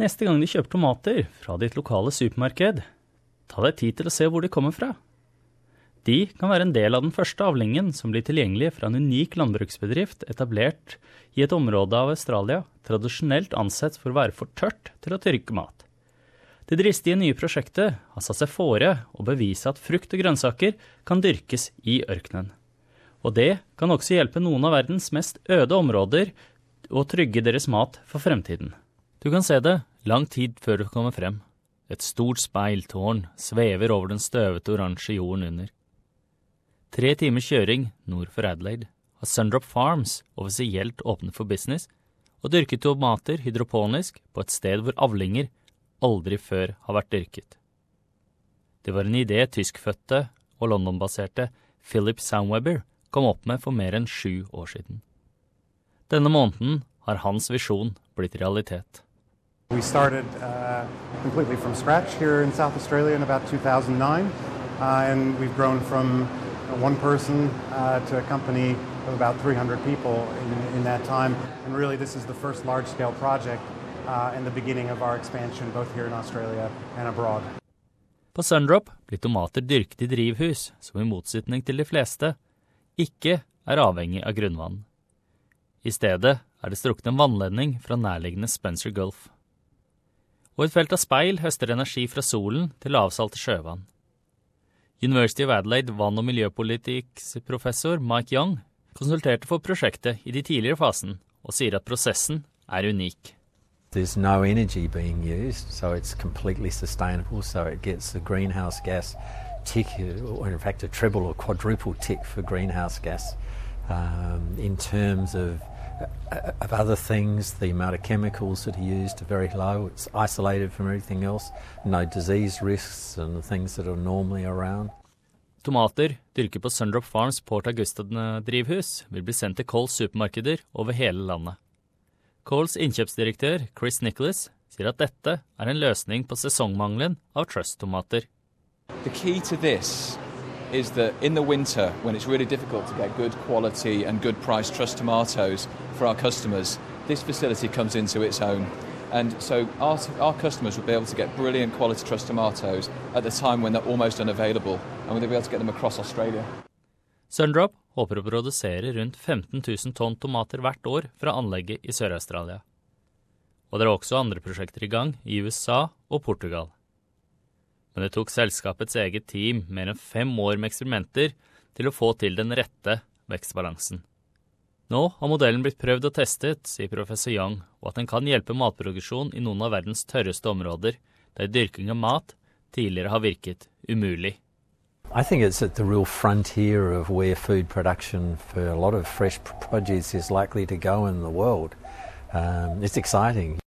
Neste gang du kjøper tomater fra ditt lokale supermarked, ta deg tid til å se hvor de kommer fra. De kan være en del av den første avlingen som blir tilgjengelig fra en unik landbruksbedrift etablert i et område av Australia tradisjonelt ansett for å være for tørt til å tørke mat. Det dristige nye prosjektet har satt seg fore å bevise at frukt og grønnsaker kan dyrkes i ørkenen. Og det kan også hjelpe noen av verdens mest øde områder å trygge deres mat for fremtiden. Du kan se det lang tid før du kommer frem. Et stort speiltårn svever over den støvete oransje jorden under. Tre timers kjøring nord for Adelaide har Sundrop Farms offisielt åpnet for business og dyrket tomater hydroponisk på et sted hvor avlinger aldri før har vært dyrket. Det var en idé tyskfødte og London-baserte Philip Soundweber kom opp med for mer enn sju år siden. Denne måneden har hans visjon blitt realitet. We started uh, completely from scratch here in South Australia in about 2009, uh, and we've grown from one person uh, to a company of about 300 people in, in, that time. And really, this is the first large scale project uh, and the beginning of our expansion both here in Australia and abroad. På Sundrop blir tomater dyrket i drivhus, som i motsetning til de fleste ikke er avhengig av grunnvann. I stedet er det strukket en vannledning fra nærliggende Spencer Gulf og et felt av speil høster energi fra solen til lavsalte sjøvann. University of Adelaide vann- og miljøpolitikksprofessor Mike Young konsulterte for prosjektet i de tidligere fasen, og sier at prosessen er unik. There's no energy being used, so it's completely sustainable. So it gets the greenhouse gas tick, or in fact, a treble or quadruple tick for greenhouse gas um, in terms of of other things. The amount of chemicals that are used are very low. It's isolated from everything else. No disease risks and the things that are normally around. Tomater dyrket på Sundrop Farms Port Augusta-drivhus vil bli sendt til Coles supermarkeder over hele landet. Coles innkjøpsdirektør Chris Nicholas sier at dette er en løsning på sesongmangelen av Trust-tomater. The key to this is that in the winter, when it's really difficult to get good quality and good price trust tomatoes for our customers, this facility comes into its own. And so our, our customers will be able to get brilliant quality trust tomatoes at the time when they're almost unavailable, and we'll be able to get them across Australia. Sundrop håper å produsere rundt 15 000 tonn tomater hvert år fra anlegget i Sør-Australia. Og det er også andre prosjekter i gang i USA og Portugal men det tok selskapets eget team mer enn fem år med eksperimenter til å få til den rette vekstbalansen. Nå har modellen blitt prøvd og testet, sier professor Young, og at den kan hjelpe matproduksjon i noen av verdens tørreste områder, der dyrking av mat tidligere har virket umulig. I think it's at the real frontier of where food production for a lot of fresh produce is likely to go in the world. Um, it's exciting.